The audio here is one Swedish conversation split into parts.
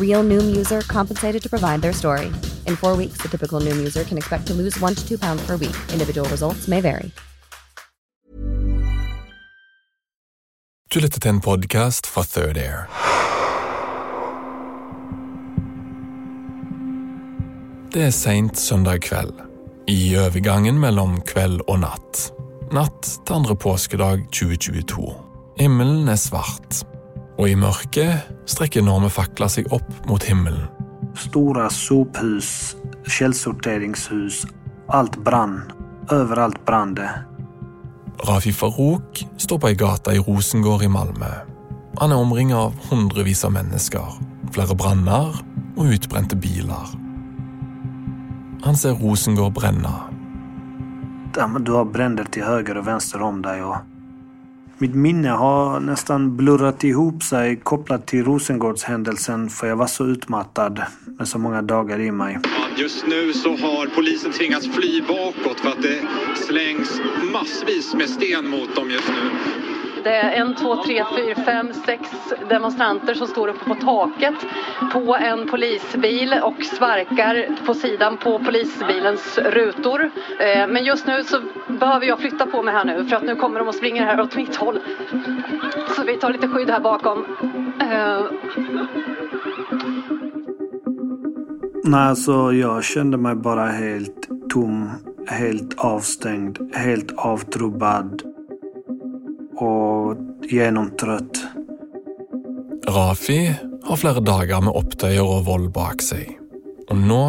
Real Noom user compensated to provide their story. In four weeks, the typical Noom user can expect to lose one to two pounds per week. Individual results may vary. Du lytter til en podkast fra Third Air. Det er seint søndag kveld, i overgangen mellom kveld og natt. Natt til andre påskedag 2022. Himmelen er svart, og i mørket strekker enorme fakler seg opp mot himmelen. Stora sophus, källsorteringshus, allt brann. Överallt brann det. Rafi Farouk står på ei gate i Rosengård i Malmö. Han er omringet av hundrevis av mennesker, flere branner og utbrente biler. Han ser Rosengård men Du har bränder till höger och vänster om dig. Och mitt minne har nästan blurrat ihop sig kopplat till Rosengårdshändelsen för jag var så utmattad med så många dagar i mig. Just nu så har polisen tvingats fly bakåt för att det slängs massvis med sten mot dem just nu. Det är en, två, tre, fyra, fem, sex demonstranter som står uppe på taket på en polisbil och sparkar på sidan på polisbilens rutor. Eh, men just nu så behöver jag flytta på mig här nu för att nu kommer de och springer här åt mitt håll. Så vi tar lite skydd här bakom. Eh. Nej, alltså jag kände mig bara helt tom, helt avstängd, helt avtrubbad och genomtrött. Rafi har flere dager med opptøyer og vold bak seg. Og nå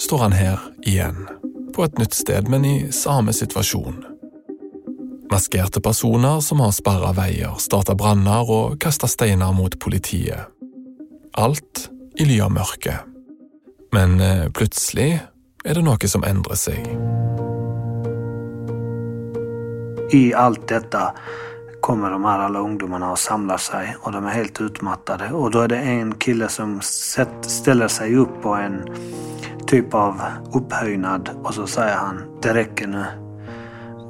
står han her igjen. På et nytt sted, men i samme situasjon. Maskerte personer som har sperra veier, starta branner og kasta steiner mot politiet. Alt i ly av mørket. Men eh, plutselig er det noe som endrer seg. I allt detta kommer de här alla ungdomarna och samlar sig och de är helt utmattade. Och då är det en kille som ställer sig upp på en typ av upphöjnad och så säger han Det räcker nu.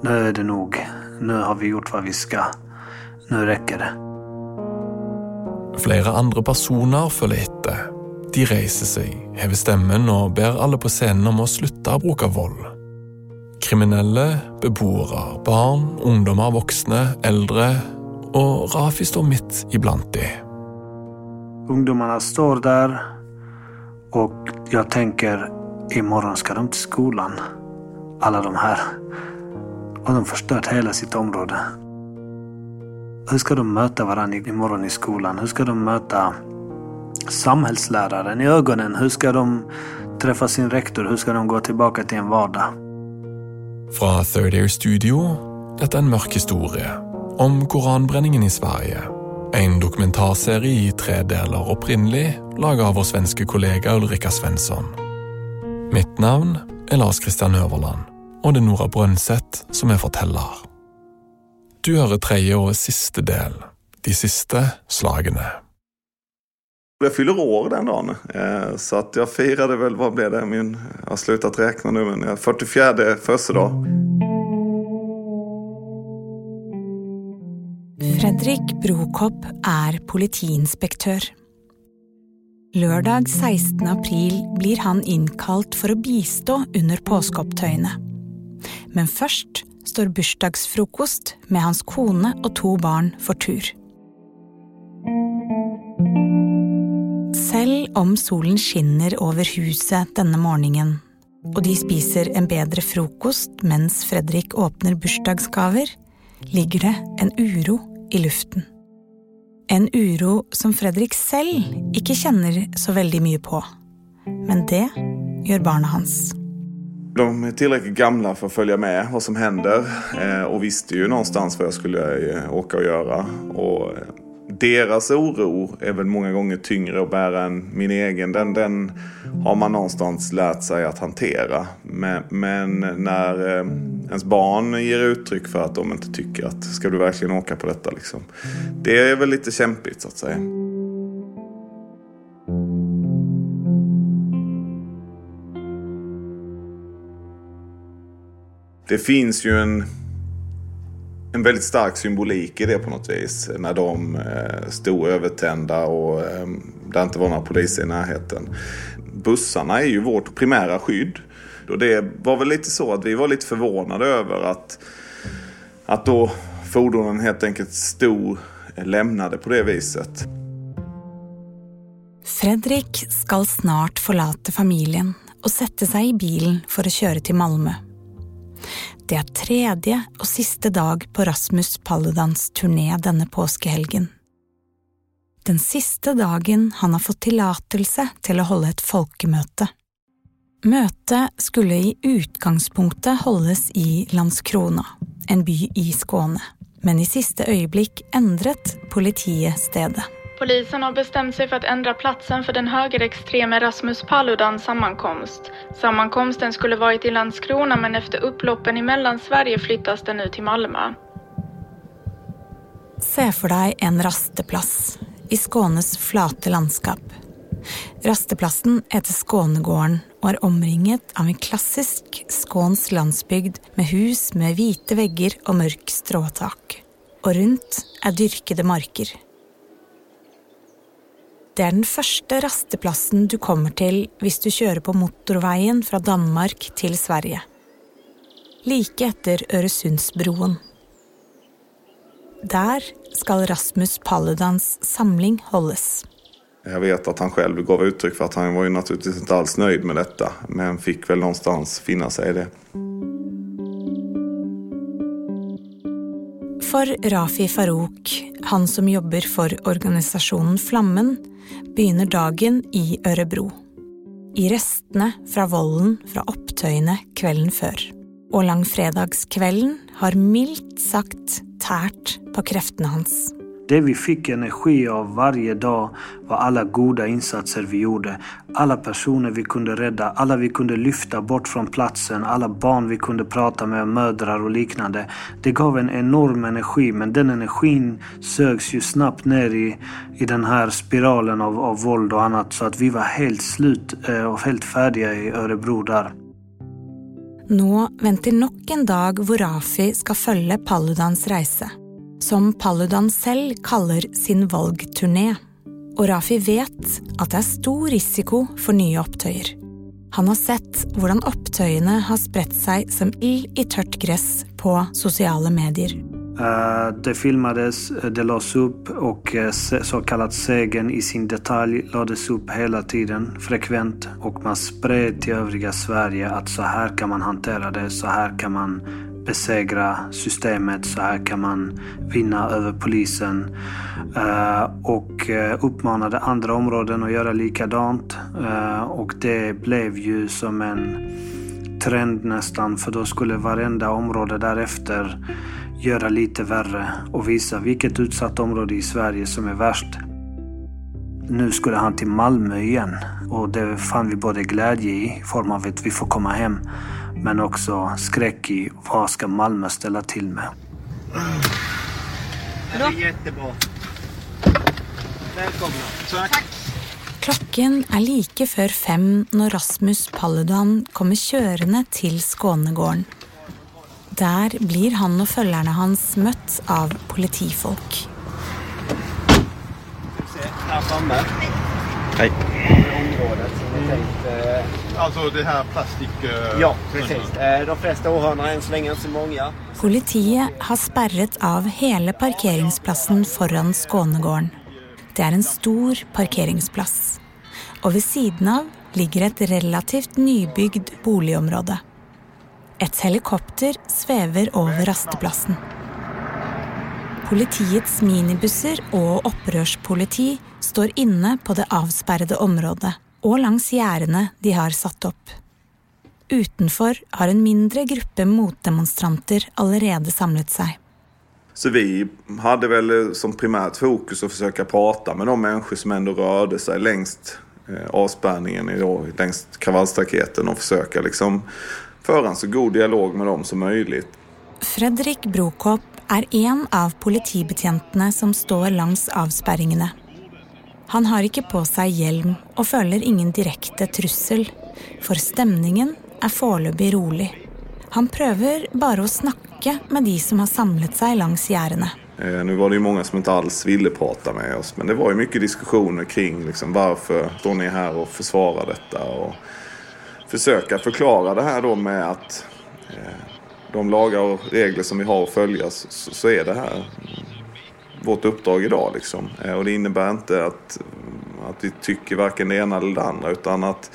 Nu är det nog. Nu har vi gjort vad vi ska. Nu räcker det. Flera andra personer følger etter. De reiser seg, hever stemmen och ber alla på scenen om att sluta å bruke vold. Kriminelle, beboere, barn, ungdommer, voksne, eldre og Rafi står midt iblant de. Ungdomarna står där och jag tänker imorgon ska de till skolan. Alla de här. Och de har förstört hela sitt område. Hur ska de möta varandra imorgon i skolan? Hur ska de möta samhällsläraren i ögonen? Hur ska de träffa sin rektor? Hur ska de gå tillbaka till en vardag? Fra Third Air Studio, dette er en mørk historie om koranbrenningen i Sverige. En dokumentarserie i tre deler opprinnelig, laget av vår svenske kollega Ulrika Svensson. Mitt navn er Lars Kristian Øverland, og det er Nora Brønseth som er forteller. Du hører tredje og siste del, de siste slagene. Jag fyller år den dagen. Eh, så att jag firade väl, vad blev det? Min, jag har slutat räkna nu, men 44 födelsedag. Fredrik Brokopp är politiinspektör. Lördag 16. april blir han inkallad för att bistå under påskeopptøyene. Men först står Bursdagsfrukost med hans kone och två barn för tur. Selv om solen skinner over huset denne morgenen, og de spiser en bedre frokost mens Fredrik åpner bursdagsgaver, ligger det en uro i luften. En uro som Fredrik selv ikke kjenner så veldig mye på. Men det gjør barna hans. De är tillräckligt gamla för att följa med vad som händer eh, och visste ju någonstans vad jag skulle eh, åka och göra. Och eh, deras oro är väl många gånger tyngre att bära än min egen. Den, den har man någonstans lärt sig att hantera. Men, men när eh, ens barn ger uttryck för att de inte tycker att ska du verkligen åka på detta liksom. Det är väl lite kämpigt så att säga. Det finns ju en en väldigt stark symbolik i det på något vis. När de eh, stod övertända och eh, det inte var några poliser i närheten. Bussarna är ju vårt primära skydd. Och det var väl lite så att vi var lite förvånade över att, att då fordonen helt enkelt stod eh, lämnade på det viset. Fredrik ska snart förlata familjen och sätta sig i bilen för att köra till Malmö. Det er tredje og siste dag på Rasmus Paludans turné denne påskehelgen. Den siste dagen han har fått tillatelse til å holde et folkemøte. Møtet skulle i utgangspunktet holdes i Landskrona, en by i Skåne, men i siste øyeblikk endret politiet stedet. Polisen har bestämt sig för att ändra platsen för den högerextreme Rasmus Paludans sammankomst. Sammankomsten skulle varit i Landskrona men efter upploppen i Mellansverige flyttas den nu till Malmö. Se för dig en rasteplats i Skånes flata landskap. Rasteplatsen heter Skånegården och är omringet av en klassisk skånsk landsbygd med hus med vita väggar och mörk stråtak. Och runt är dyrkade marker. Det er den første rasteplassen du kommer til hvis du kjører på motorveien fra Danmark til Sverige. Like etter Øresundsbroen. Der skal Rasmus Paludans samling holdes. Jag vet att han själv gav uttryck för att han var ju naturligtvis inte alls nöjd med detta. Men fick väl någonstans finna sig i det. For Rafi Farouk, han som jobber for organisasjonen Flammen, begynner dagen i Örebro, I restene fra volden fra opptøyene kvelden før. Og langfredagskvelden har mildt sagt tært på kreftene hans. Det vi fick energi av varje dag var alla goda insatser vi gjorde. Alla personer vi kunde rädda, alla vi kunde lyfta bort från platsen, alla barn vi kunde prata med, mödrar och liknande. Det gav en enorm energi men den energin sögs ju snabbt ner i, i den här spiralen av, av våld och annat så att vi var helt slut eh, och helt färdiga i Örebro där. Nå väntar nok en dag hvor Rafi skal følge Paludans reise som Paludan selv kaller sin valgturné. Og Rafi vet at det er stor risiko for nye opptøyer. Han har sett hvordan opptøyene har spredt seg som ild i tørt gress på sosiale medier. Uh, det filmades, eh, det lades upp och eh, så kallad sägen i sin detalj lades upp hela tiden, frekvent och man spred till övriga Sverige att så här kan man hantera det, så här kan man besegra systemet. Så här kan man vinna över polisen. Eh, och eh, uppmanade andra områden att göra likadant. Eh, och det blev ju som en trend nästan. För då skulle varenda område därefter göra lite värre och visa vilket utsatt område i Sverige som är värst. Nu skulle han till Malmö igen och det fann vi både glädje i, i form av att vi får komma hem men också skräck i vad ska Malmö ställa till med. Det är jättebra. Välkomna. Tack. Klokken er like før fem når Rasmus Paludan kommer kjørende til Skånegården. Der blir han og følgerne hans møtt av politifolk. Här framme. Hej. Är. Eh, Alltså det här plastik... eh, ja, precis. Eh, de flesta åhörarna än så länge inte så många. Politiet har sperret av hele parkeringsplassen foran Skånegården. Det er en stor parkeringsplass. Og ved siden av ligger et relativt nybygd boligområde. Et helikopter svever over rasteplassen. Politiets minibusser og opprørspoliti står inne på det avsperrede området og langs gjerdene de har satt opp. Utenfor har en mindre gruppe motdemonstranter allerede samlet seg. Så vi hade väl som primärt fokus att försöka prata med de människor som ändå rörde sig längst eh, avspärrningen, då, längst kravallstaketen och försöka liksom föra en så god dialog med dem som möjligt. Fredrik Brokopp er en av politibetjentene som står langs avsperringene. Han har inte på sig hjelm och føler ingen direkte trussel, för stämningen är foreløpig rolig. Han prøver bara att snakke med de som har samlat sig langs gjerdene. Eh, nu var det ju många som inte alls ville prata med oss men det var ju mycket diskussioner kring liksom, varför står ni här och försvarar detta och försöka förklara det här då med att eh, de lagar och regler som vi har att följa så, så är det här vårt uppdrag idag. Liksom. Eh, och det innebär inte att, att vi tycker varken det ena eller det andra utan att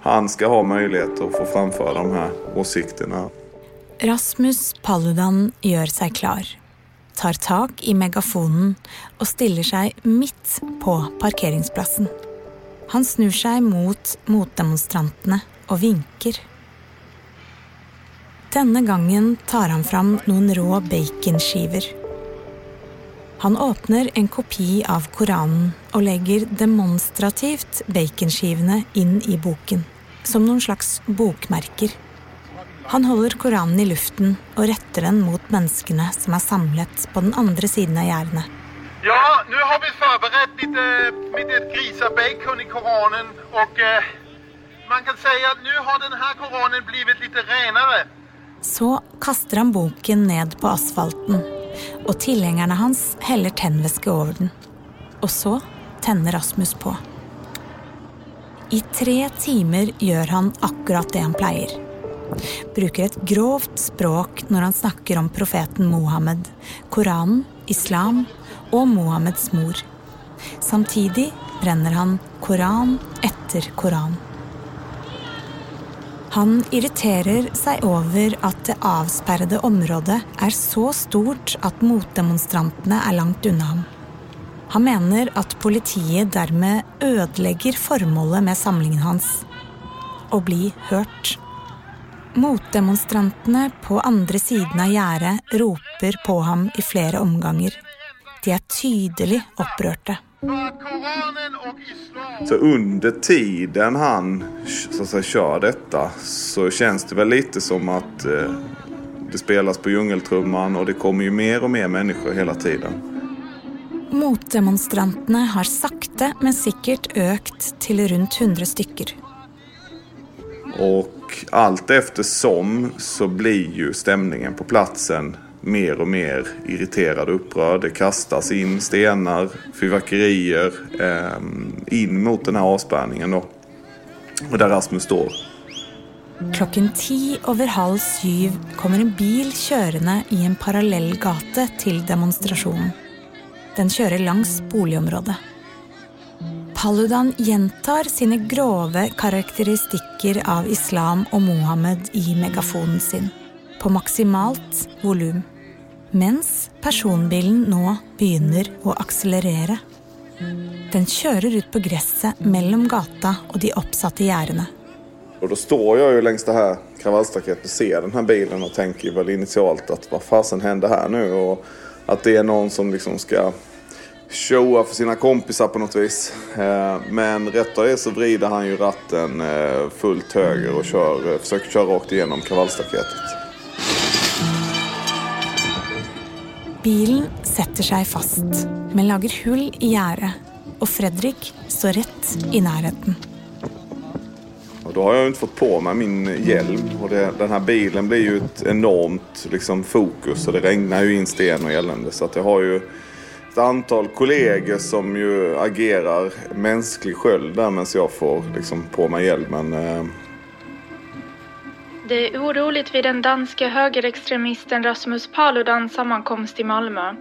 han ska ha möjlighet att få framföra de här åsikterna. Rasmus Paludan gör sig klar, tar tag i megafonen och ställer sig mitt på parkeringsplatsen. Han snur sig mot motdemonstranterna och vinkar. Denna gången tar han fram några rå baconskivor han åpner en kopi av Koranen og legger demonstrativt baconskivene inn i boken, som noen slags bokmerker. Han holder Koranen i luften og retter den mot menneskene som er samlet på den andre siden av gjerdene. Ja, nu har vi förberett lite, lite grisar bacon i Koranen och eh, man kan säga att nu har den här Koranen blivit lite renare. Så kaster han boken ned på asfalten, og tilhengerne hans heller tennvæske over den. Og så tenner Rasmus på. I tre timer gjør han akkurat det han pleier. Bruker et grovt språk når han snakker om profeten Mohammed, Koranen, islam og Mohammeds mor. Samtidig brenner han koran etter koran. Han irriterer seg over at det avsperrede området er så stort at motdemonstrantene er langt unna ham. Han mener at politiet dermed ødelegger formålet med samlingen hans å bli hørt. Motdemonstrantene på andre siden av gjerdet roper på ham i flere omganger. De er tydelig opprørte. Så under tiden han så att säga, kör detta så känns det väl lite som att eh, det spelas på djungeltrumman och det kommer ju mer och mer människor hela tiden. Motdemonstrantene har sakte, men sikkert økt til rundt 100 stykker. Och allt eftersom så blir ju stämningen på platsen mer och mer irriterad och upprörd. Det kastas in stenar, fyrverkerier eh, in mot den här avspärrningen då. Och där Rasmus står. Klockan tio över halv sju kommer en bil körande i en parallell gata till demonstrationen. Den kör längs boligområdet. Paludan gjentar sina grova karakteristikker av islam och Mohammed i megafonen sin, på maximalt volum, mens personbilen nå begynner å akselerere. Den kjører ut på gresset mellom gata og de oppsatte gjerdene. Och då står jag ju längs det här kravallstaketet och ser den här bilen och tänker väl initialt att vad fasen händer här nu? Och att det är någon som liksom ska showa för sina kompisar på något vis. Eh, men rätt av det så vrider han ju ratten eh, fullt höger och kör, eh, försöker köra rakt igenom kravallstaketet. Bilen sätter sig fast, men lager hull i gjerdet, Och Fredrik står rätt i närheten. Och då har jag inte fått på mig min hjälm. Och det, den här bilen blir ju ett enormt liksom, fokus och det regnar ju in sten och elände. Så att jag har ju ett antal kollegor som ju agerar mänsklig sköld där medan jag får liksom, på mig hjälmen. Eh, det är oroligt vid den danske högerextremisten Rasmus Paludans sammankomst i Malmö.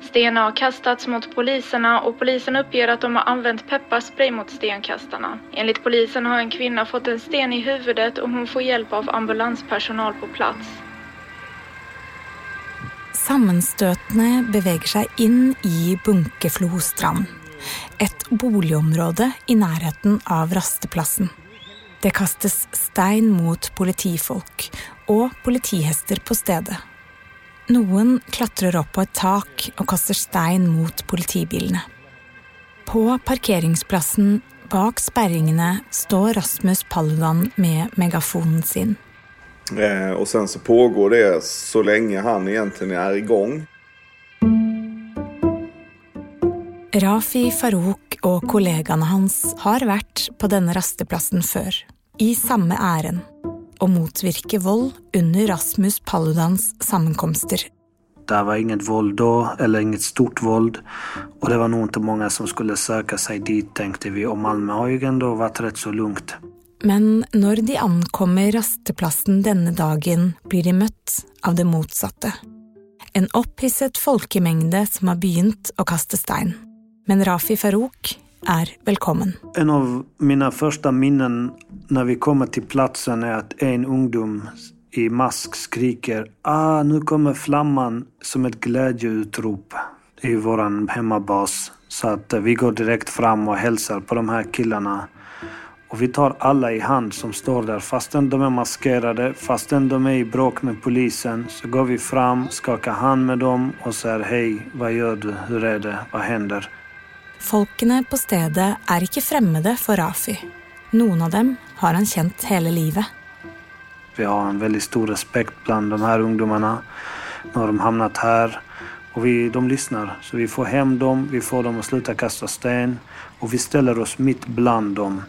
Stenar har kastats mot poliserna och polisen uppger att de har använt pepparspray mot stenkastarna. Enligt polisen har en kvinna fått en sten i huvudet och hon får hjälp av ambulanspersonal på plats. Sammenstøtene beveger sig in i Bunkeflostrand, ett boligområde i närheten av rasteplassen. Det kastes stein mot politifolk og politihester på stedet. Noen klatrer opp på et tak og kaster stein mot politibilene. På parkeringsplassen bak sperringene står Rasmus Paludan med megafonen sin. Eh, och sen så pågår det så länge han egentligen är igång. Rafi Farouk og kollegaene hans har vært på denne rasteplassen før, i samme æren, å motvirke vold under Rasmus Paludans sammenkomster. Det var inget våld då, eller inget stort våld. Och det var nog inte många som skulle söka sig dit, tänkte vi. Och Malmö har ju ändå varit rätt så lugnt. Men når de ankommer rasteplassen denne dagen, blir de møtt av det motsatte. En opphisset folkemengde som har begynt å kaste stein. Men Rafi Farouk är välkommen. En av mina första minnen när vi kommer till platsen är att en ungdom i mask skriker ah, nu kommer flamman som ett glädjeutrop. Det är hemmabas. Så att eh, vi går direkt fram och hälsar på de här killarna. Och vi tar alla i hand som står där. Fastän de är maskerade, fastän de är i bråk med polisen, så går vi fram, skakar hand med dem och säger hej, vad gör du, hur är det, vad händer? Folkene på stedet er ikke fremmede for Rafi. Noen av dem har han kjent hele livet. Vi har en väldigt stor respekt bland de här ungdomarna. Nu har de hamnat här och vi, de lyssnar. Så vi får hem dem, vi får dem att sluta kasta sten och vi ställer oss mitt bland dem.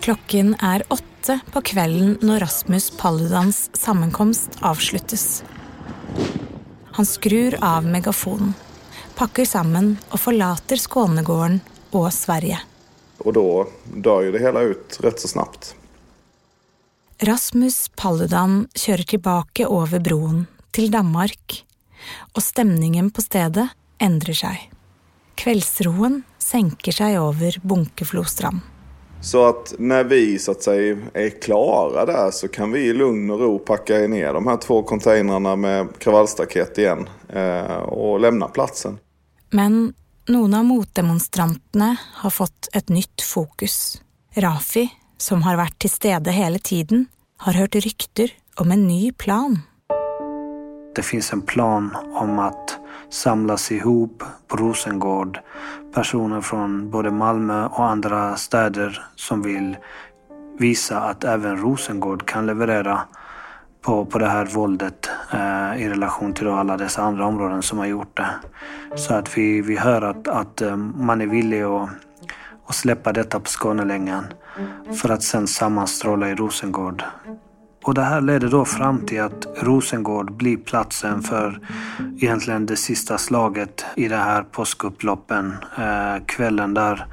Klokken er åtte på kvelden når Rasmus Paludans sammenkomst avsluttes. Han skrur av megafonen pakker sammen og forlater Skånegården og Sverige. Och då dör ju det hela ut rätt så snabbt. Rasmus Paludan kjører tilbake over broen til Danmark, og stemningen på stedet endrer seg. Kveldsroen senker seg over Bunkeflostrand. Så att när vi så att säga är klara där så kan vi i lugn och ro packa ner de här två containrarna med kravallstaket igen eh, och lämna platsen. Men noen av motdemonstrantene har fått et nytt fokus. Rafi, som har vært til stede hele tiden, har hørt rykter om en ny plan. Det finns en plan om att samlas ihop på Rosengård personer från både Malmö och andra städer som vill visa att även Rosengård kan leverera på, på det här våldet eh, i relation till alla dessa andra områden som har gjort det. Så att vi, vi hör att, att eh, man är villig att, att släppa detta på Skånelängan för att sen sammanstråla i Rosengård. Och det här leder då fram till att Rosengård blir platsen för egentligen det sista slaget i det här påskupploppen. Eh, kvällen där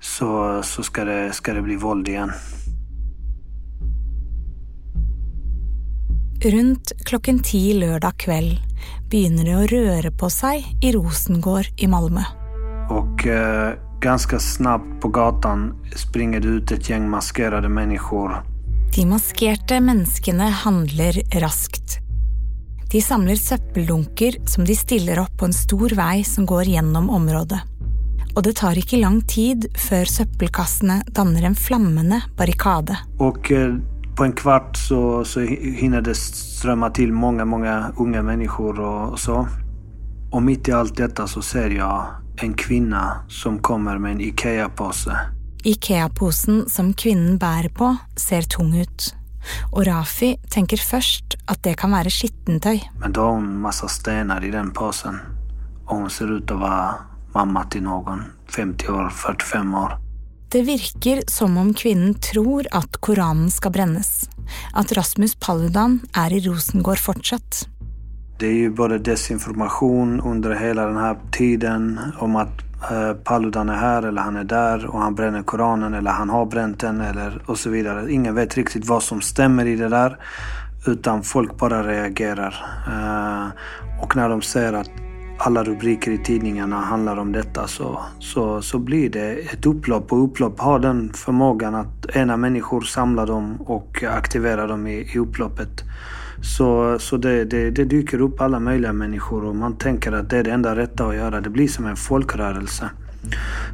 så, så ska, det, ska det bli våld igen. Rundt klokken ti lørdag kveld begynner det å røre på seg i Rosengård i Malmö. Och eh, ganska snabbt på gatan springer det ut ett gäng maskerade människor. De maskerte menneskene handler raskt. De samler søppeldunker som de stiller opp på en stor vei som går gjennom området. Og det tar ikke lang tid før søppelkassene danner en flammende barrikade. Och eh, på en kvart så, så hinner det strömma till många, många unga människor och, och så. Och mitt i allt detta så ser jag en kvinna som kommer med en Ikea-påse. Ikea-posen som kvinnen bærer på, ser tung ut. Og Rafi tenker først at det kan være skittentøy. Men då har hon massa stenar i den påsen. Och hon ser ut att vara mamma till någon. 50 år, 45 år. Det virker som om kvinnen tror att Koranen ska brännas. Att Rasmus Paludan är i Rosengård fortsatt. Det är ju både desinformation under hela den här tiden om att eh, Paludan är här eller han är där och han bränner Koranen eller han har bränt den eller och så vidare. Ingen vet riktigt vad som stämmer i det där utan folk bara reagerar. Eh, och när de ser att alla rubriker i tidningarna handlar om detta så, så, så blir det ett upplopp och upplopp har den förmågan att ena människor samla dem och aktivera dem i, i upploppet. Så, så det, det, det, dyker upp alla möjliga människor och man tänker att det är det enda rätta att göra. Det blir som en folkrörelse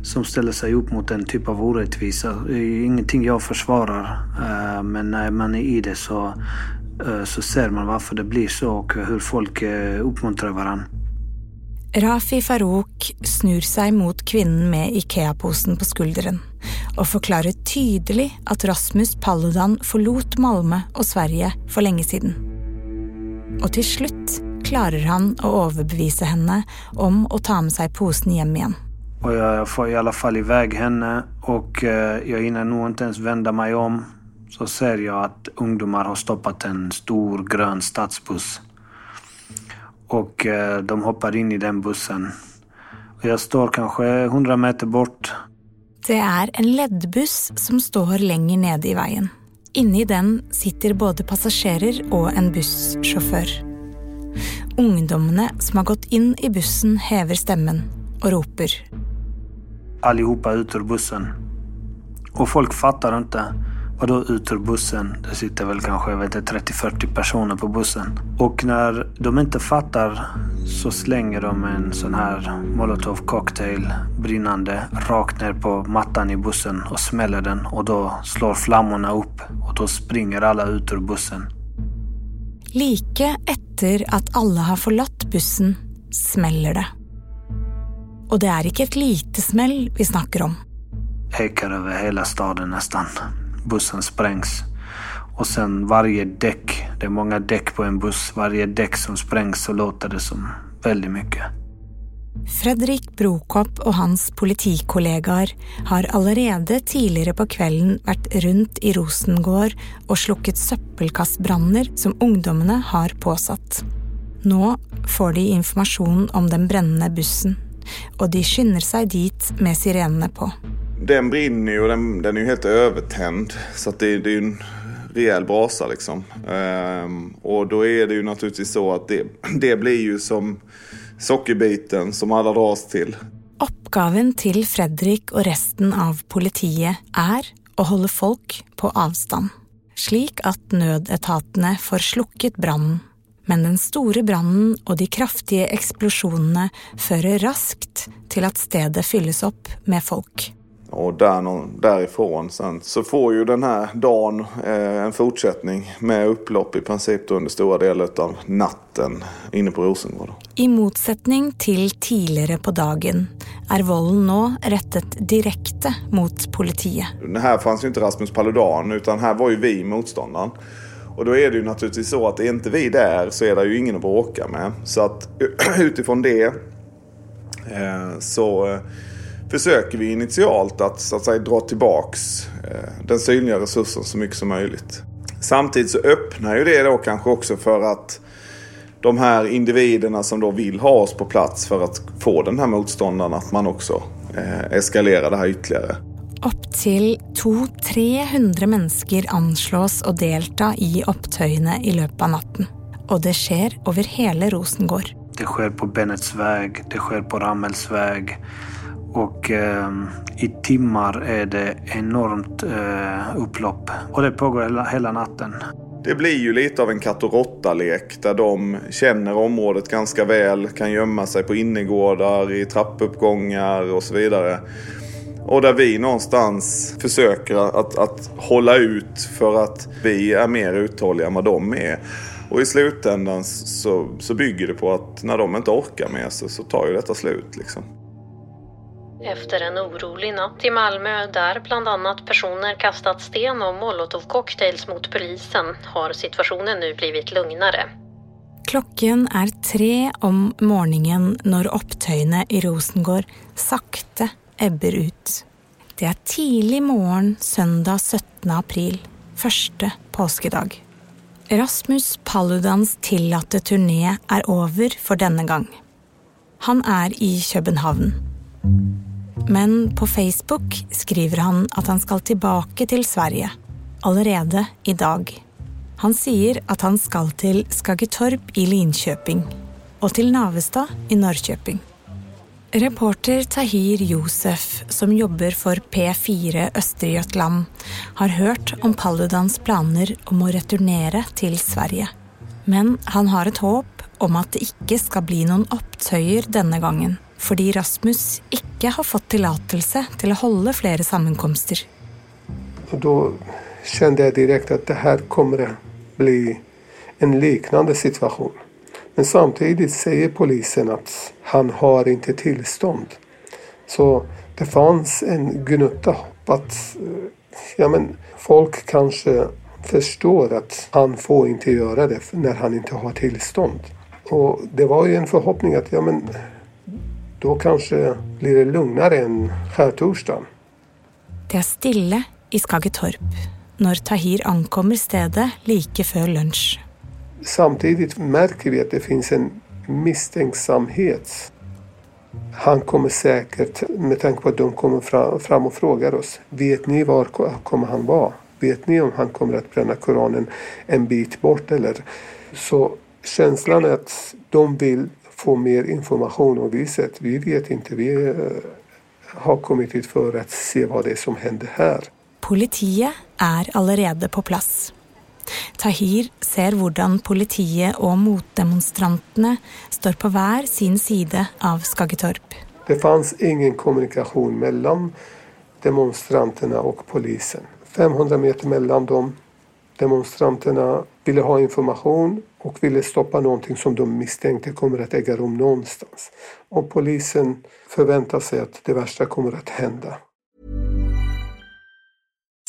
som ställer sig upp mot en typ av orättvisa. Det är ingenting jag försvarar eh, men när man är i det så, eh, så ser man varför det blir så och hur folk eh, uppmuntrar varandra. Rafi Farouk snur sig mot kvinnen med Ikea-posen på skulderen och förklarar tydligt att Rasmus Paludan förlot Malmö och Sverige för länge sedan. Och till slut klarar han att överbevisa henne om att ta med sig posen hem igen. Och jag får i alla fall iväg henne och eh, jag hinner nog inte ens vända mig om. Så ser jag att ungdomar har stoppat en stor grön stadsbuss och eh, de hoppar in i den bussen. Och jag står kanske 100 meter bort. Det är en ledbuss som står längre ned i vägen. Inne i den sitter både passagerare och en busschaufför. Ungdomarna som har gått in i bussen häver stämmen och ropar. Allihopa ut ur bussen. Och folk fattar inte. Vadå ut ur bussen? Det sitter väl kanske 30-40 personer på bussen. Och när de inte fattar så slänger de en sån här molotov cocktail brinnande rakt ner på mattan i bussen och smäller den och då slår flammorna upp och då springer alla ut ur bussen. Lika efter att alla har förlatt bussen smäller det. Och det är inte ett litet smäll vi snackar om. Ekar över hela staden nästan bussen sprängs. Och sen varje däck, det är många däck på en buss, varje däck som sprängs så låter det som väldigt mycket. Fredrik Brokopp och hans politikollegor har allerede tidigare på kvällen varit runt i Rosengård och slukket søppelkastbranner som ungdomarna har påsatt. Nu får de information om den brännande bussen och de skyndar sig dit med sirenerna på den brinner ju och den, den är ju helt övertänd. Så att det, det är ju en rejäl brasa liksom. Ehm, och då är det ju naturligtvis så att det, det blir ju som sockerbiten som alla dras till. Uppgiften till Fredrik och resten av politiet är att hålla folk på avstånd. Slik att nödetatene får slukket branden. Men den stora branden och de kraftiga explosionerna för raskt till att stället fylls upp med folk. Och där, därifrån sen så får ju den här dagen eh, en fortsättning med upplopp i princip under stora delar av natten inne på Rosengård. I motsättning till tidigare på dagen är vålden nu rättat direkt mot politiet. Det här fanns ju inte Rasmus Paludan utan här var ju vi motståndaren. Och då är det ju naturligtvis så att är inte vi där så är det ju ingen att bråka med. Så att utifrån det eh, så eh, försöker vi initialt att, så att säga, dra tillbaks eh, den synliga resursen så mycket som möjligt. Samtidigt så öppnar ju det då kanske också för att de här individerna som då vill ha oss på plats för att få den här motståndaren att man också eh, eskalerar det här ytterligare. Upp till 200-300 människor anslås att delta i upptöjene i löpet av natten. Och det sker över hela Rosengård. Det sker på Bennets väg, det sker på Rammels väg. Och eh, i timmar är det enormt eh, upplopp. Och det pågår hela, hela natten. Det blir ju lite av en katt och råtta-lek där de känner området ganska väl, kan gömma sig på innergårdar, i trappuppgångar och så vidare. Och där vi någonstans försöker att, att hålla ut för att vi är mer uthålliga än vad de är. Och i slutändan så, så bygger det på att när de inte orkar med sig så tar ju detta slut. Liksom. Efter en orolig natt i Malmö där bland annat personer kastat sten och molotovcocktails mot polisen har situationen nu blivit lugnare. Klockan är tre om morgonen när upptöjene i Rosengård sakta ebber ut. Det är tidig morgon söndag 17 april, första påskedag. Rasmus Paludans tillåtna turné är över för denna gång. Han är i København. Men på Facebook skriver han att han ska tillbaka till Sverige, allerede idag. Han säger att han ska till Skaggetorp i Linköping och till Navestad i Norrköping. Reporter Tahir Josef, som jobbar för P4 Östergötland, har hört om Paludans planer om att returnera till Sverige. Men han har ett hopp om att det inte ska bli någon opptøyer denna gången, fordi Rasmus inte har fått tillåtelse til att hålla flera sammankomster. Och då kände jag direkt att det här kommer att bli en liknande situation. Men samtidigt säger polisen att han har inte tillstånd. Så det fanns en gnutta hopp att eh, ja, men folk kanske förstår att han får inte göra det när han inte har tillstånd. Och det var ju en förhoppning att ja, men då kanske blir det lugnare än skärtorsdagen. Det är stilla i Skaggetorp när Tahir ankommer stället lika före lunch. Samtidigt märker vi att det finns en misstänksamhet. Han kommer säkert, med tanke på att de kommer fram och frågar oss, vet ni var kommer han vara? Vet ni om han kommer att bränna Koranen en bit bort eller? Så känslan är att de vill få mer information och vi säger att vi vet inte. Vi eh, har kommit hit för att se vad det är som händer här. Politiet är allerede på plats. Tahir ser hur politiet och motdemonstranterna står på var sin sida av Skaggetorp. Det fanns ingen kommunikation mellan demonstranterna och polisen. 500 meter mellan dem. Demonstranterna ville ha information och ville stoppa någonting som de misstänkte kommer att äga rum någonstans. Och polisen förväntar sig att det värsta kommer att hända.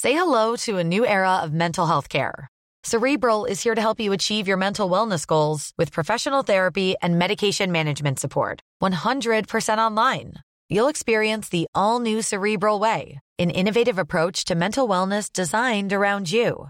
Say hello to a new era of mental health care. Cerebral is here to help you achieve your mental wellness goals with professional therapy and medication management support. 100% online. You'll experience the all new Cerebral Way, an innovative approach to mental wellness designed around you.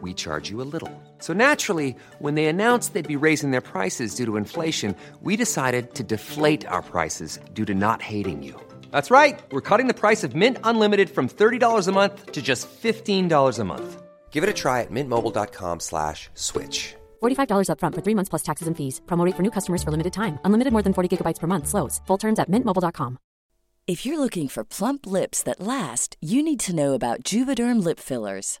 we charge you a little. So naturally, when they announced they'd be raising their prices due to inflation, we decided to deflate our prices due to not hating you. That's right. We're cutting the price of Mint Unlimited from $30 a month to just $15 a month. Give it a try at mintmobile.com slash switch. $45 upfront for three months plus taxes and fees. Promote for new customers for limited time. Unlimited more than 40 gigabytes per month. Slows. Full terms at mintmobile.com. If you're looking for plump lips that last, you need to know about Juvederm Lip Fillers.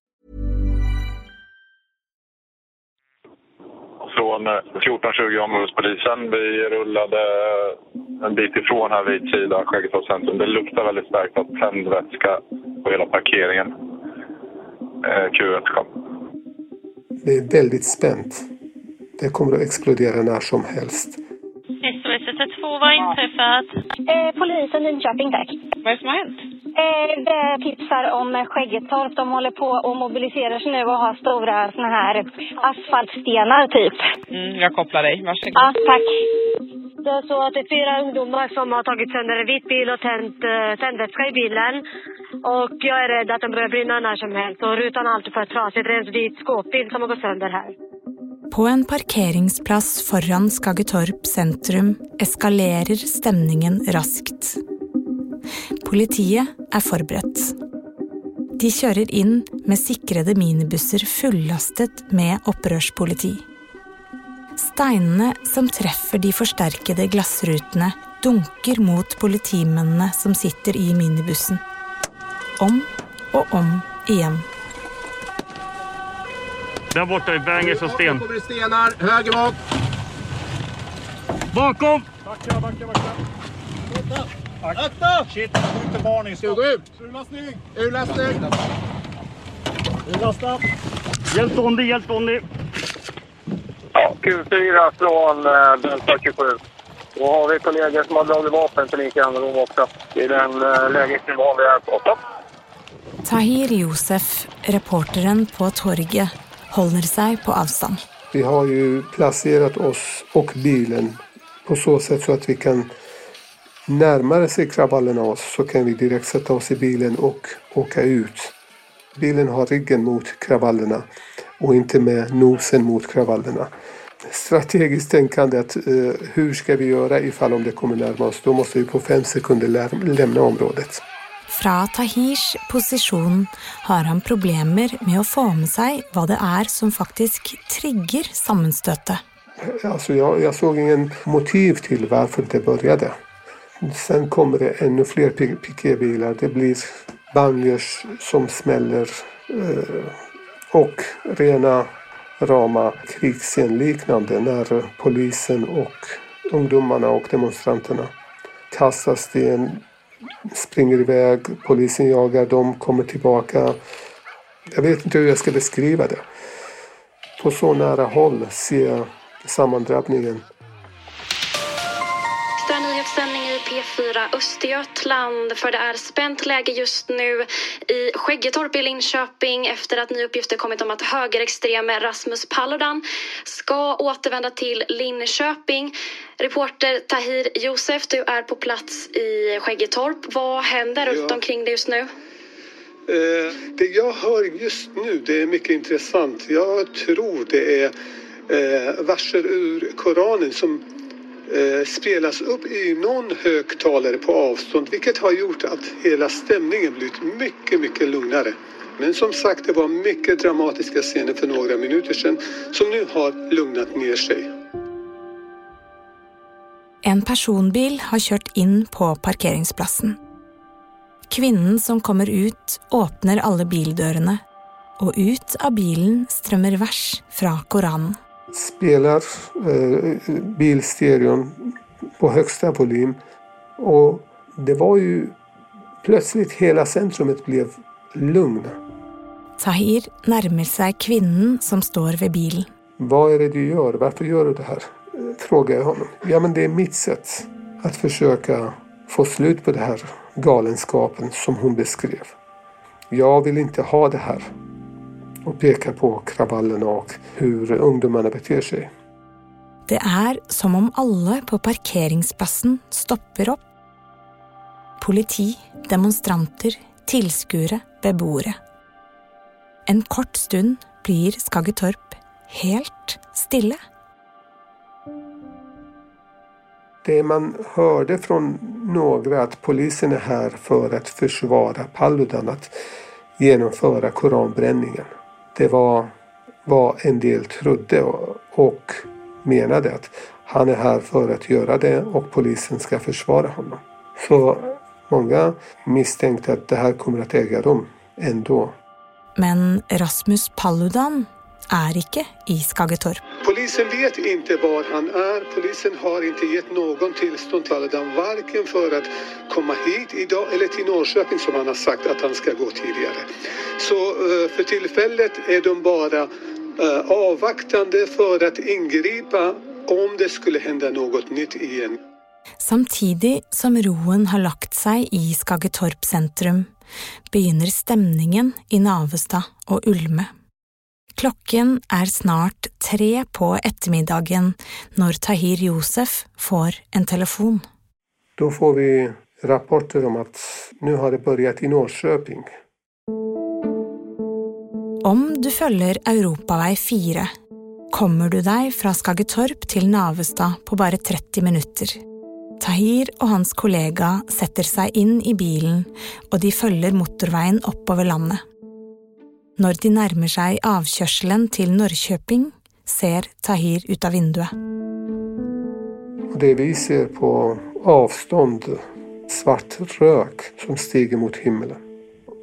Från eh, 1420 områdespolisen. Vi rullade en bit ifrån här vid Kida, Skäggetorps centrum. Det luktar väldigt starkt av tändvätska på hela parkeringen. Eh, Q1 kom. Det är väldigt spänt. Det kommer att explodera när som helst. SOS 112, vad har inträffat? Eh, polisen Linköping, tack. Vad är det som har hänt? Eh, det tipsar om Skäggetorp. De håller på och mobiliserar sig nu och har stora såna här asfaltstenar, typ. Mm, jag kopplar dig. Varsågod. Ja, tack. Det är så att det är fyra ungdomar som har tagit sönder en vit bil och tänt uh, tändvätska i bilen. Och jag är rädd att den börjar brinna när som helst. Och rutan har alltid fått trasigt. Det är en vit skåpbil som har gått sönder här. På en parkeringsplass foran Skaggetorp sentrum eskalerer stämningen raskt. Politiet er forberedt. De kjører inn med sikrede minibusser fullastet med opprørspoliti. Steinene som treffer de forsterkede glassrutene, dunker mot politimennene som sitter i minibussen. Om og om igjen. Där borta är bangers och sten. kommer det stenar. Höger bak. Bakom! Backa, backa, backa. Akta! Shit, skjuter varning. Ska vi gå ut? Urlastning. Urlastning. Urlasta. Hjälp Dondi, hjälp. Ja, Q4 från eh, Delta 27. Då har vi kollegor som har dragit vapen till lika kännedom också. I den eh, lägesnivån vi är på. Stopp. Tahir Josef, reporteren på torget, håller sig på avstånd. Vi har ju placerat oss och bilen på så sätt så att vi kan närmare sig kravallerna oss så kan vi direkt sätta oss i bilen och åka ut. Bilen har ryggen mot kravallerna och inte med nosen mot kravallerna. Strategiskt tänkande att eh, hur ska vi göra ifall om det kommer närma oss? Då måste vi på fem sekunder lä- lämna området. Fra Tahirs posisjon har han problemer med å få med seg hva det er som faktisk trigger sammenstøtet. Alltså jag, jag såg ingen motiv till varför det började. Sen kommer det ännu fler piketbilar. Det blir bangers som smäller eh, och rena rama krigsscenliknande när polisen och ungdomarna och demonstranterna kastar sten, springer iväg, polisen jagar dem, kommer tillbaka. Jag vet inte hur jag ska beskriva det. På så nära håll ser jag sammandrabbningen. P4 Östergötland för det är spänt läge just nu i Skäggetorp i Linköping efter att nya uppgifter kommit om att högerextreme Rasmus Paludan ska återvända till Linköping. Reporter Tahir Josef, du är på plats i Skäggetorp. Vad händer runt Ja. omkring dig just nu? Eh, det jag hör just nu det är mycket intressant. Jag tror det är eh, verser ur Koranen som Eh, spelas upp i någon högtalare på avstånd vilket har gjort att hela stämningen blivit mycket, mycket lugnare. Men som sagt, det var mycket dramatiska scener för några minuter sedan som nu har lugnat ner sig. En personbil har kört in på parkeringsplatsen. Kvinnen som kommer ut, öppnar alla bildörrarna och ut av bilen strömmar vers från Koranen spelar eh, bilstereon på högsta volym. Och det var ju plötsligt hela centrumet blev lugn. Tahir nærmer seg kvinnen som står ved bilen. Vad är det du gör? Varför gör du det här? Frågar jag honom. Ja, men det är mitt sätt att försöka få slut på den här galenskapen som hon beskrev. Jag vill inte ha det här. Och pekar på kravallerna och hur ungdomarna beter sig. Det er som om alle på parkeringsplassen stopper opp. Politi, demonstranter, tilskuere, beboere. En kort stund blir Skaggetorp helt stille. Det man hörde från några att polisen är här för att försvara Paludan, att genomföra koranbränningen. Det var vad en del trodde och, menade att han är här för att göra det och polisen ska försvara honom. Så många misstänkte att det här kommer att äga rum ändå. Men Rasmus Paludan är inte i Skagetorp. Polisen vet inte var han är. Polisen har inte gett någon tillstånd till Paludan varken för att komma hit idag eller till Norrköping som han har sagt att han ska gå tidigare. Så eh, för tillfället är de bara eh, avvaktande för att ingripa om det skulle hända något nytt igen. Samtidigt som roen har lagt sig i Skagetorp centrum, begynner stämningen i Navestad och Ulme. Klockan är snart tre på eftermiddagen när Tahir Josef får en telefon. Då får vi rapporter om att nu har det börjat i Norrköping. Om du följer Europaväg 4 kommer du dig från Skagetorp till Navestad på bara 30 minuter. Tahir och hans kollega sätter sig in i bilen och de följer motorvägen uppöver landet. När de närmar sig avkörseln till Norrköping ser Tahir ut av vinduet. Det vi ser på avstånd, svart rök som stiger mot himlen.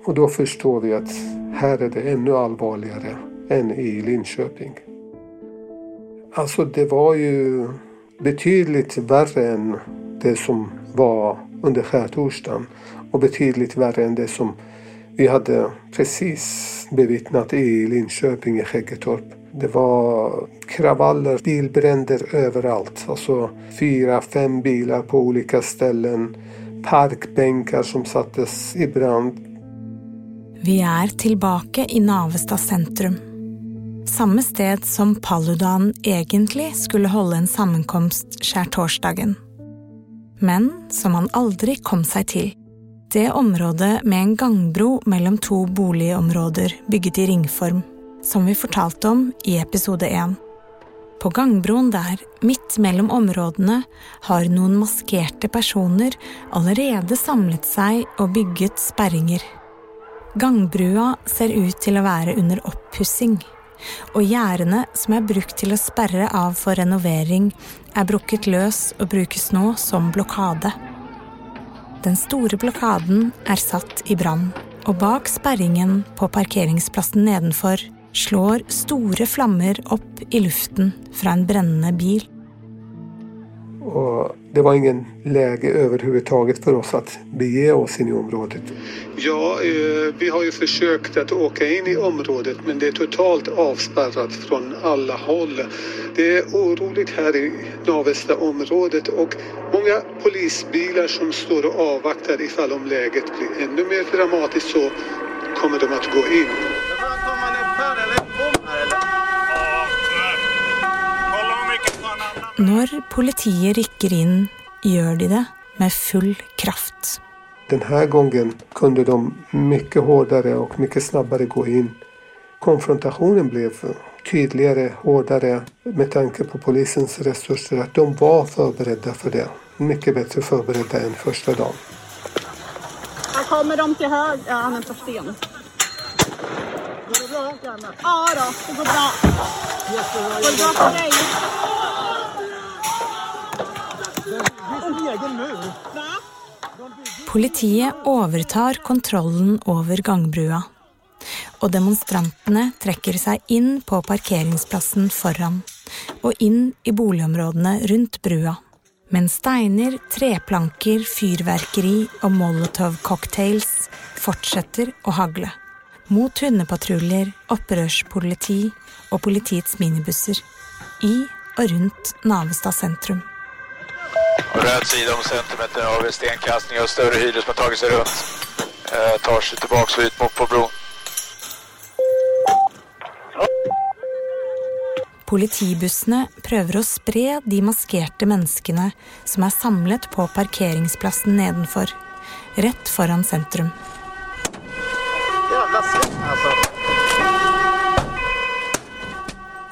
Och då förstår vi att här är det ännu allvarligare än i Linköping. Alltså det var ju betydligt värre än det som var under skärtorsdagen och betydligt värre än det som vi hade precis bevittnat i Linköping i Skäggetorp. Det var kravaller, bilbränder överallt. Alltså fyra, fem bilar på olika ställen. Parkbänkar som sattes i brand. Vi är tillbaka i Navestad centrum. Samma sted som Paludan egentligen skulle hålla en sammankomst skärtorsdagen. Men som han aldrig kom sig till. Det området med en gangbro mellan två boligområden byggt i ringform, som vi fortalte om i episode 1. På gangbroen där, mitt mellan områdena, har någon maskerade personer allerede samlat sig och byggt spärringer. Gangbrua ser ut till att vara under oppussing, och gjerdene som är brukt till att spärra av för renovering, är brukket lös och brukas nu som blockade. Den stora blockaden är satt i brann, och bak sperringen på parkeringsplatsen nedenfor slår stora flammor upp i luften från en brännande bil. Och det var ingen läge överhuvudtaget för oss att bege oss in i området. Ja, eh, vi har ju försökt att åka in i området men det är totalt avspärrat från alla håll. Det är oroligt här i Navesta området och många polisbilar som står och avvaktar ifall om läget blir ännu mer dramatiskt så kommer de att gå in. När politiet rycker in gör de det med full kraft. Den här gången kunde de mycket hårdare och mycket snabbare gå in. Konfrontationen blev tydligare, hårdare med tanke på polisens resurser. Att de var förberedda för det. Mycket bättre förberedda än första dagen. Här kommer de till höger. Ja, han hämtar sten. Går det bra, Janne? Ja då, det går bra. Går det bra för dig? Politiet övertar kontrollen över gangbrua, och demonstranterna drar sig in på parkeringsplatsen föran och in i boligområdena runt brua. Men steiner, träplankor, fyrverkeri och molotovcocktails fortsätter att hagla mot hundepatruljer, upprörspoliti och politiets minibussar i och runt Navestad centrum. På röd sida om centrumet har vi stenkastning och större hyror som har tagit sig runt. Eh, tar sig tillbaks ut mot på bron. Politibussene prøver å spre de maskerte menneskene som er samlet på parkeringsplassen nedenfor, rett foran sentrum. Jävla svett alltså.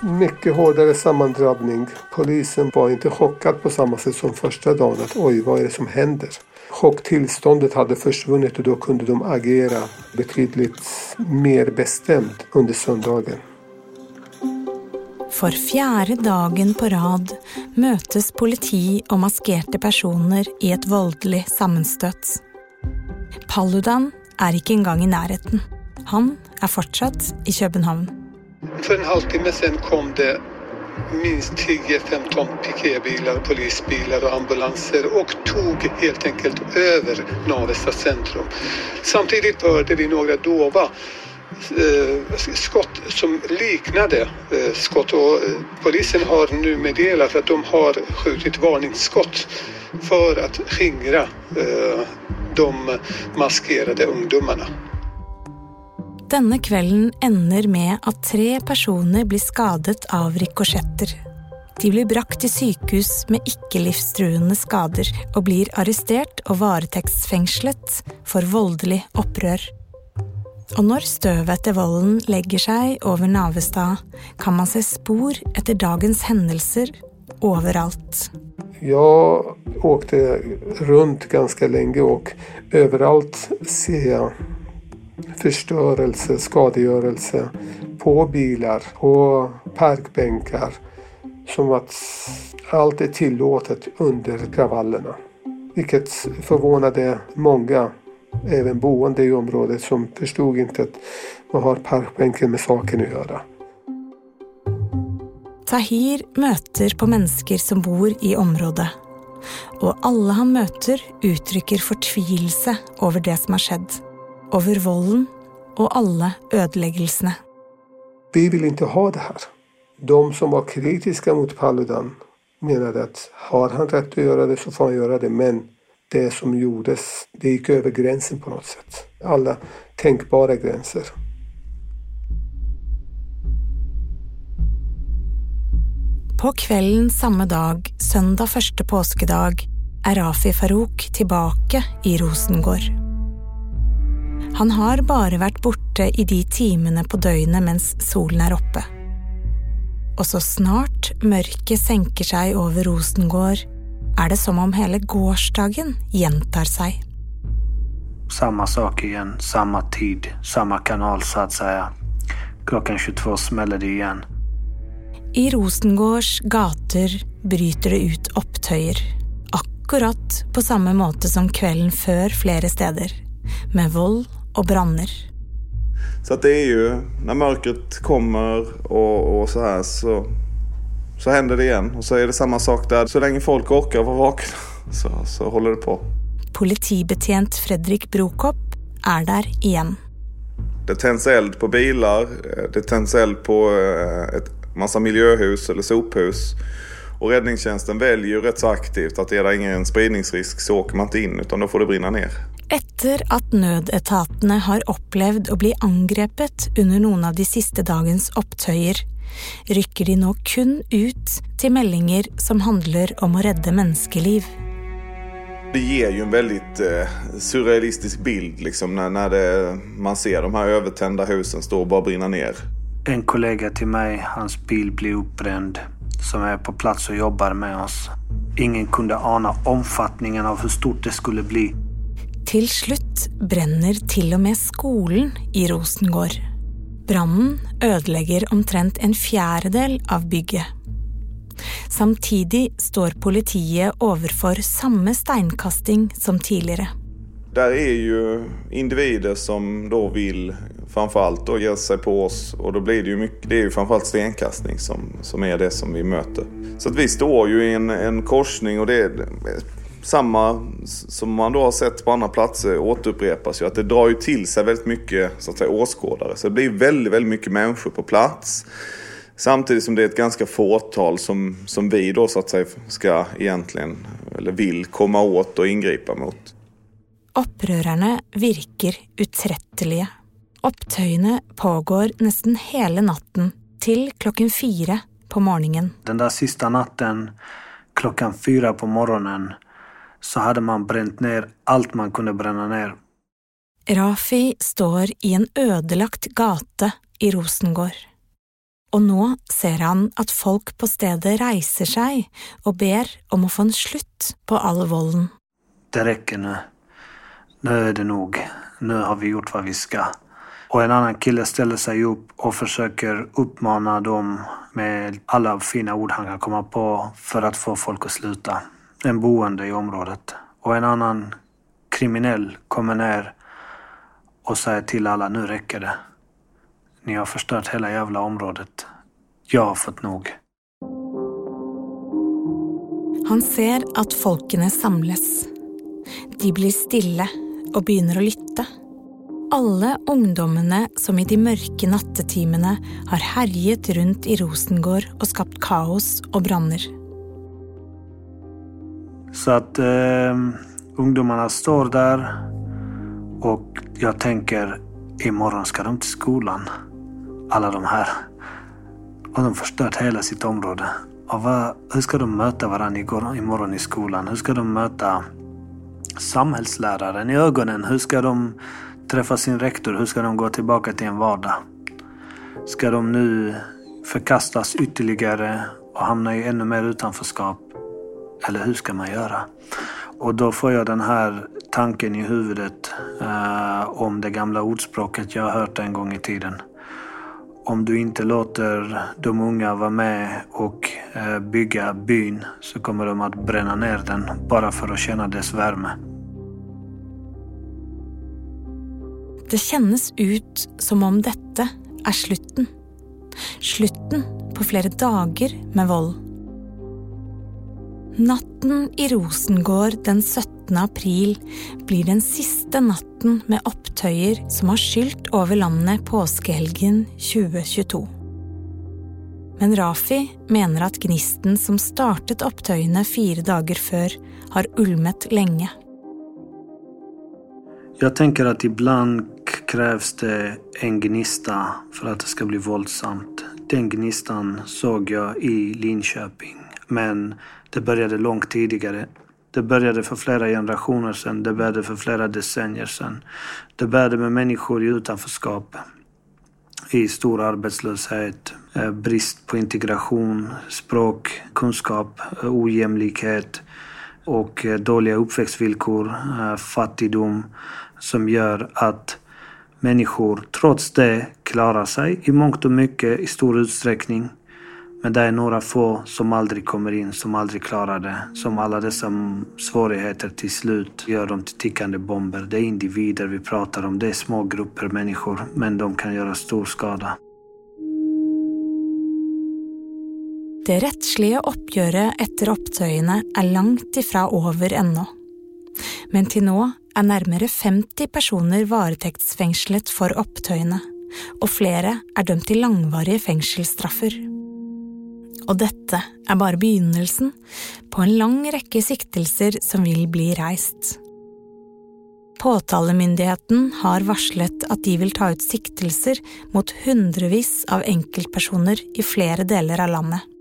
Mycket hårdare sammandrabbning. Polisen var inte chockad på samma sätt som första dagen. Att oj, vad är det som händer? Chocktillståndet hade försvunnit och då kunde de agera betydligt mer bestämt under söndagen. För fjärde dagen på rad mötes politi och maskerade personer i ett våldligt sammanstöt. Paludan är inte en gång i närheten. Han är fortsatt i Köpenhamn. För en halvtimme sedan kom det minst 10-15 piketbilar, polisbilar och ambulanser och tog helt enkelt över Navesta centrum. Samtidigt hörde vi några dova eh, skott som liknade eh, skott och eh, polisen har nu meddelat att de har skjutit varningsskott för att skingra eh, de maskerade ungdomarna. Denne kvelden ender med at tre personer blir skadet av rikosjetter. De blir brakt til sykehus med ikke-livstruende skader og blir arrestert og varetektsfengslet for voldelig opprør. Og når støvet etter volden legger seg over Navestad, kan man se spor etter dagens hendelser overalt. Jag åkte runt ganska länge och överallt ser jag förstörelse, skadegörelse på bilar, på parkbänkar. Som att allt är tillåtet under kravallerna. Vilket förvånade många, även boende i området, som förstod inte att vad har parkbänken med saken att göra. Tahir möter på människor som bor i området. Och alla han möter uttrycker förtvivlan över det som har skett. Over volden og alle ødeleggelsene. Vi vill inte ha det här. De som var kritiska mot Paludan menade att har han rätt att göra det så får han göra det. Men det som gjordes, det gick över gränsen på något sätt. Alla tänkbara gränser. På kvelden samme dag, søndag første påskedag, er Rafi Farouk tilbake i Rosengård. Han har bare vært borte i de timene på døgnet mens solen er oppe. Og så snart mørket senker seg over Rosengård, er det som om hele gårsdagen gjentar seg. Samma sak igen, samma tid, samma kanal så att säga. Klockan 22 smäller det igen. I Rosengårds gater bryter det ut opptøyer. Akkurat på samme måte som kvelden før flere steder. Med vold og branner. Så att det är ju när mörkret kommer och, och så här så, så händer det igen. Och så är det samma sak där. Så länge folk orkar vara vakna så, så håller det på. Politibetjent Fredrik Brokop er der igjen. Det tänds eld på bilar. eh, Det tänds eld på eh, ett massa miljöhus eller sophus. Och räddningstjänsten väljer ju rätt så aktivt att är det ingen spridningsrisk så åker man inte in utan då får det brinna ner. Etter at nødetatene har opplevd å bli angrepet under noen av de siste dagens opptøyer, rykker de nå kun ut til meldinger som handler om å redde menneskeliv. Det ger ju en väldigt eh, surrealistisk bild liksom när, när det, man ser de här övertända husen stå och bara brinna ner. En kollega till mig, hans bil blev uppbränd, som är på plats och jobbar med oss. Ingen kunde ana omfattningen av hur stort det skulle bli. Till slut bränner till och med skolan i Rosengård. Brannen ödelägger omtrent en fjärdedel av bygget. Samtidigt står politiet överför samma steinkasting som tidigare. Där är ju individer som då vill framförallt då ge sig på oss och då blir det ju mycket, det är ju framförallt stenkastning som, som är det som vi möter. Så att vi står ju i en, en korsning och det är samma som man då har sett på andra platser återupprepas ju. Att det drar ju till sig väldigt mycket så att säga, åskådare. Så det blir väldigt, väldigt mycket människor på plats. Samtidigt som det är ett ganska fåtal som, som vi då så att säga ska egentligen, eller vill komma åt och ingripa mot. Opprørerne virker utrettelige. Opptøyene pågår nesten hele natten, til klokken fire på morgenen. Den där sista natten, klockan fyra på morgonen, så hade man bränt ner allt man kunde bränna ner. Rafi står i en ødelagt gate i Rosengård. Og nå ser han at folk på stedet reiser seg og ber om å få en slutt på all volden. Det räcker nu. Nu är det nog. Nu har vi gjort vad vi ska. Och en annan kille ställer sig upp och försöker uppmana dem med alla fina ord han kan komma på för att få folk att sluta. En boende i området. Och en annan kriminell kommer ner och säger till alla, nu räcker det. Ni har förstört hela jävla området. Jag har fått nog. Han ser att folkene samlas. De blir stilla og begynner å lytte. Alle ungdommene som i de mørke nattetimene har herjet rundt i Rosengård og skapt kaos og branner. Så att eh, ungdomarna står där och jag tänker imorgon ska de till skolan. Alla de här. Och de har förstört hela sitt område. Och vad, hur ska de möta varandra i imorgon i skolan? Hur ska de möta samhällsläraren i ögonen? Hur ska de träffa sin rektor? Hur ska de gå tillbaka till en vardag? Ska de nu förkastas ytterligare och hamna i ännu mer utanförskap? Eller hur ska man göra? Och då får jag den här tanken i huvudet eh, om det gamla ordspråket jag har hört en gång i tiden. Om du inte låter de unga vara med och eh, bygga byn så kommer de att bränna ner den bara för att känna dess värme. Det känns ut som om detta är slutten. Slutten på flera dagar med våld. Natten i Rosengård den 17. april blir den siste natten med opptøyer som har skylt over landet påskehelgen 2022. Men Rafi mener at gnisten som startet opptøyene fire dager før, har ulmet lenge. Jag tänker att ibland krävs det en gnista för att det ska bli våldsamt. Den gnistan såg jag i Linköping. Men det började långt tidigare. Det började för flera generationer sedan. Det började för flera decennier sedan. Det började med människor i utanförskap. I stor arbetslöshet, eh, brist på integration, språk, kunskap, eh, ojämlikhet och eh, dåliga uppväxtvillkor, fattigdom som gör att människor trots det klarar sig i mångt och mycket i stor utsträckning. Men det är några få som aldrig kommer in, som aldrig klarar det. Som alla dessa svårigheter till slut gör dem till tickande bomber. Det är individer vi pratar om, det är små grupper människor, men de kan göra stor skada. Det rättsliga uppgöret efter opptøyene är långt ifrån över ännu. Men till nu är närmare 50 personer varetektsfengslet för opptøyene, och flera är dömda till långvariga fängelsestraff. Og dette er bare begynnelsen på en lang rekke siktelser som vil bli reist. Påtalemyndigheten har varslet at de vil ta ut siktelser mot hundrevis av enkeltpersoner i flere deler av landet.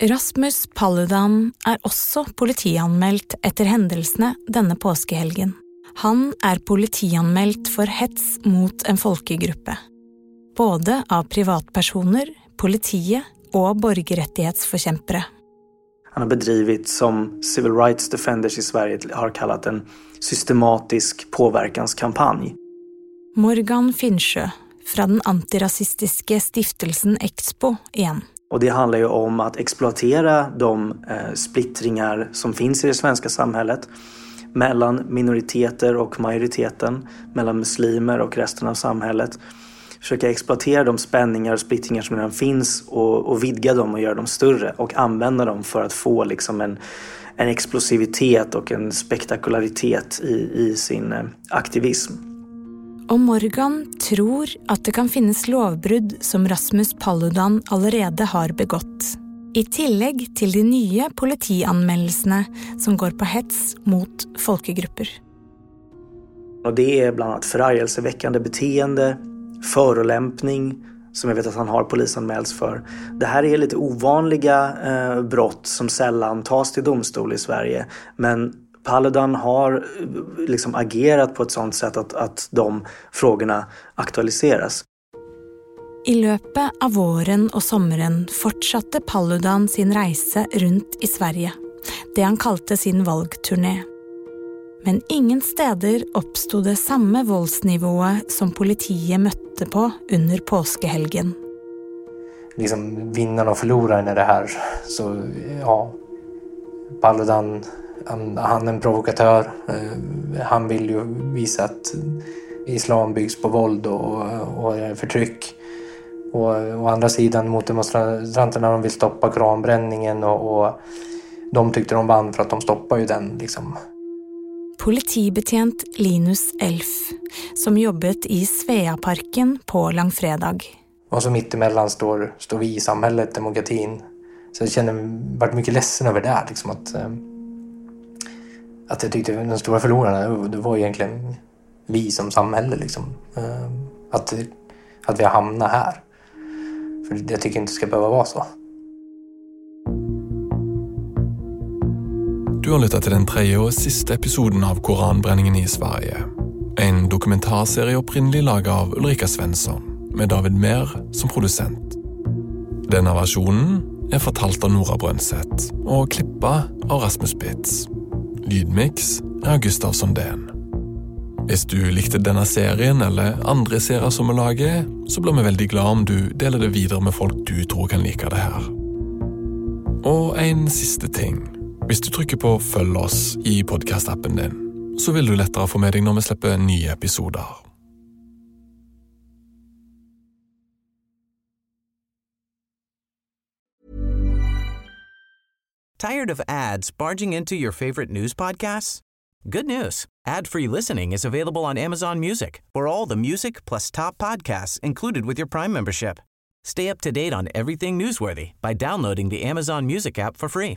Rasmus Paludan er også politianmeldt etter hendelsene denne påskehelgen. Han er politianmeldt for hets mot en folkegruppe. Både av privatpersoner, politiet och borgerrättighetsförkämpare. Han har bedrivit som Civil Rights Defenders i Sverige har kallat en systematisk påverkanskampanj. Morgan Finnsjö från den antirasistiska stiftelsen Expo igen. Och det handlar ju om att exploatera de eh, splittringar som finns i det svenska samhället mellan minoriteter och majoriteten, mellan muslimer och resten av samhället försöka exploatera de spänningar och splittringar som redan finns och, och vidga dem och göra dem större och använda dem för att få liksom en, en explosivitet och en spektakularitet i, i sin eh, aktivism. Och Morgan tror att det kan finnas lovbrudd som Rasmus Paludan allerede har begått. I tillägg till de nya politianmäldelserna som går på hets mot folkegrupper. Och det är bland annat förargelseväckande beteende, förolämpning som jag vet att han har polisanmälts för. Det här är lite ovanliga eh, brott som sällan tas till domstol i Sverige. Men Paludan har eh, liksom agerat på ett sådant sätt att, att de frågorna aktualiseras. I løpet av våren och sommaren fortsatte Paludan sin resa runt i Sverige, det han kalte sin valgturné. Men ingen steder oppsto det samme voldsnivået som politiet møtte på under påskehelgen. Liksom vinnaren och förloraren i det här. Så ja, Paludan, han, han är en provokatör. Eh, han vill ju visa att islam byggs på våld och, och förtryck. Och å andra sidan mot demonstranterna, de vill stoppa koranbränningen och, och de tyckte de vann för att de stoppar ju den liksom. Politibetjent Linus Elf, som jobbet i Sveaparken på Långfredag. Och så alltså, mittemellan står, står vi i samhället, demokratin. Så jag kände, varit mycket ledsen över det. Liksom att, ehm, att jag tyckte den stora förlorarna, det var egentligen vi som samhälle. Liksom. Ehm, att, att vi har hamnat här. För jag tycker inte det ska behöva vara så. Du har lyttet til den tredje og siste episoden av Koranbrenningen i Sverige. En dokumentarserie opprinnelig laget av Ulrika Svensson, med David Mehr som produsent. Denne versjonen er fortalt av Nora Brønseth og klippa av Rasmus Bitz. Lydmiks er av Gustav Sondén. Hvis du likte denne serien eller andre serier som vi lager, så blir vi veldig glad om du deler det videre med folk du tror kan like det her. Og en siste ting. Hvis du trykker oss' i podkastappen din, så vil du lettere få med deg når vi slipper nye episoder. Tired of ads barging into your favorite news podcasts? Good news. Ad-free listening is available on Amazon Music for all the music plus top podcasts included with your Prime membership. Stay up to date on everything newsworthy by downloading the Amazon Music app for free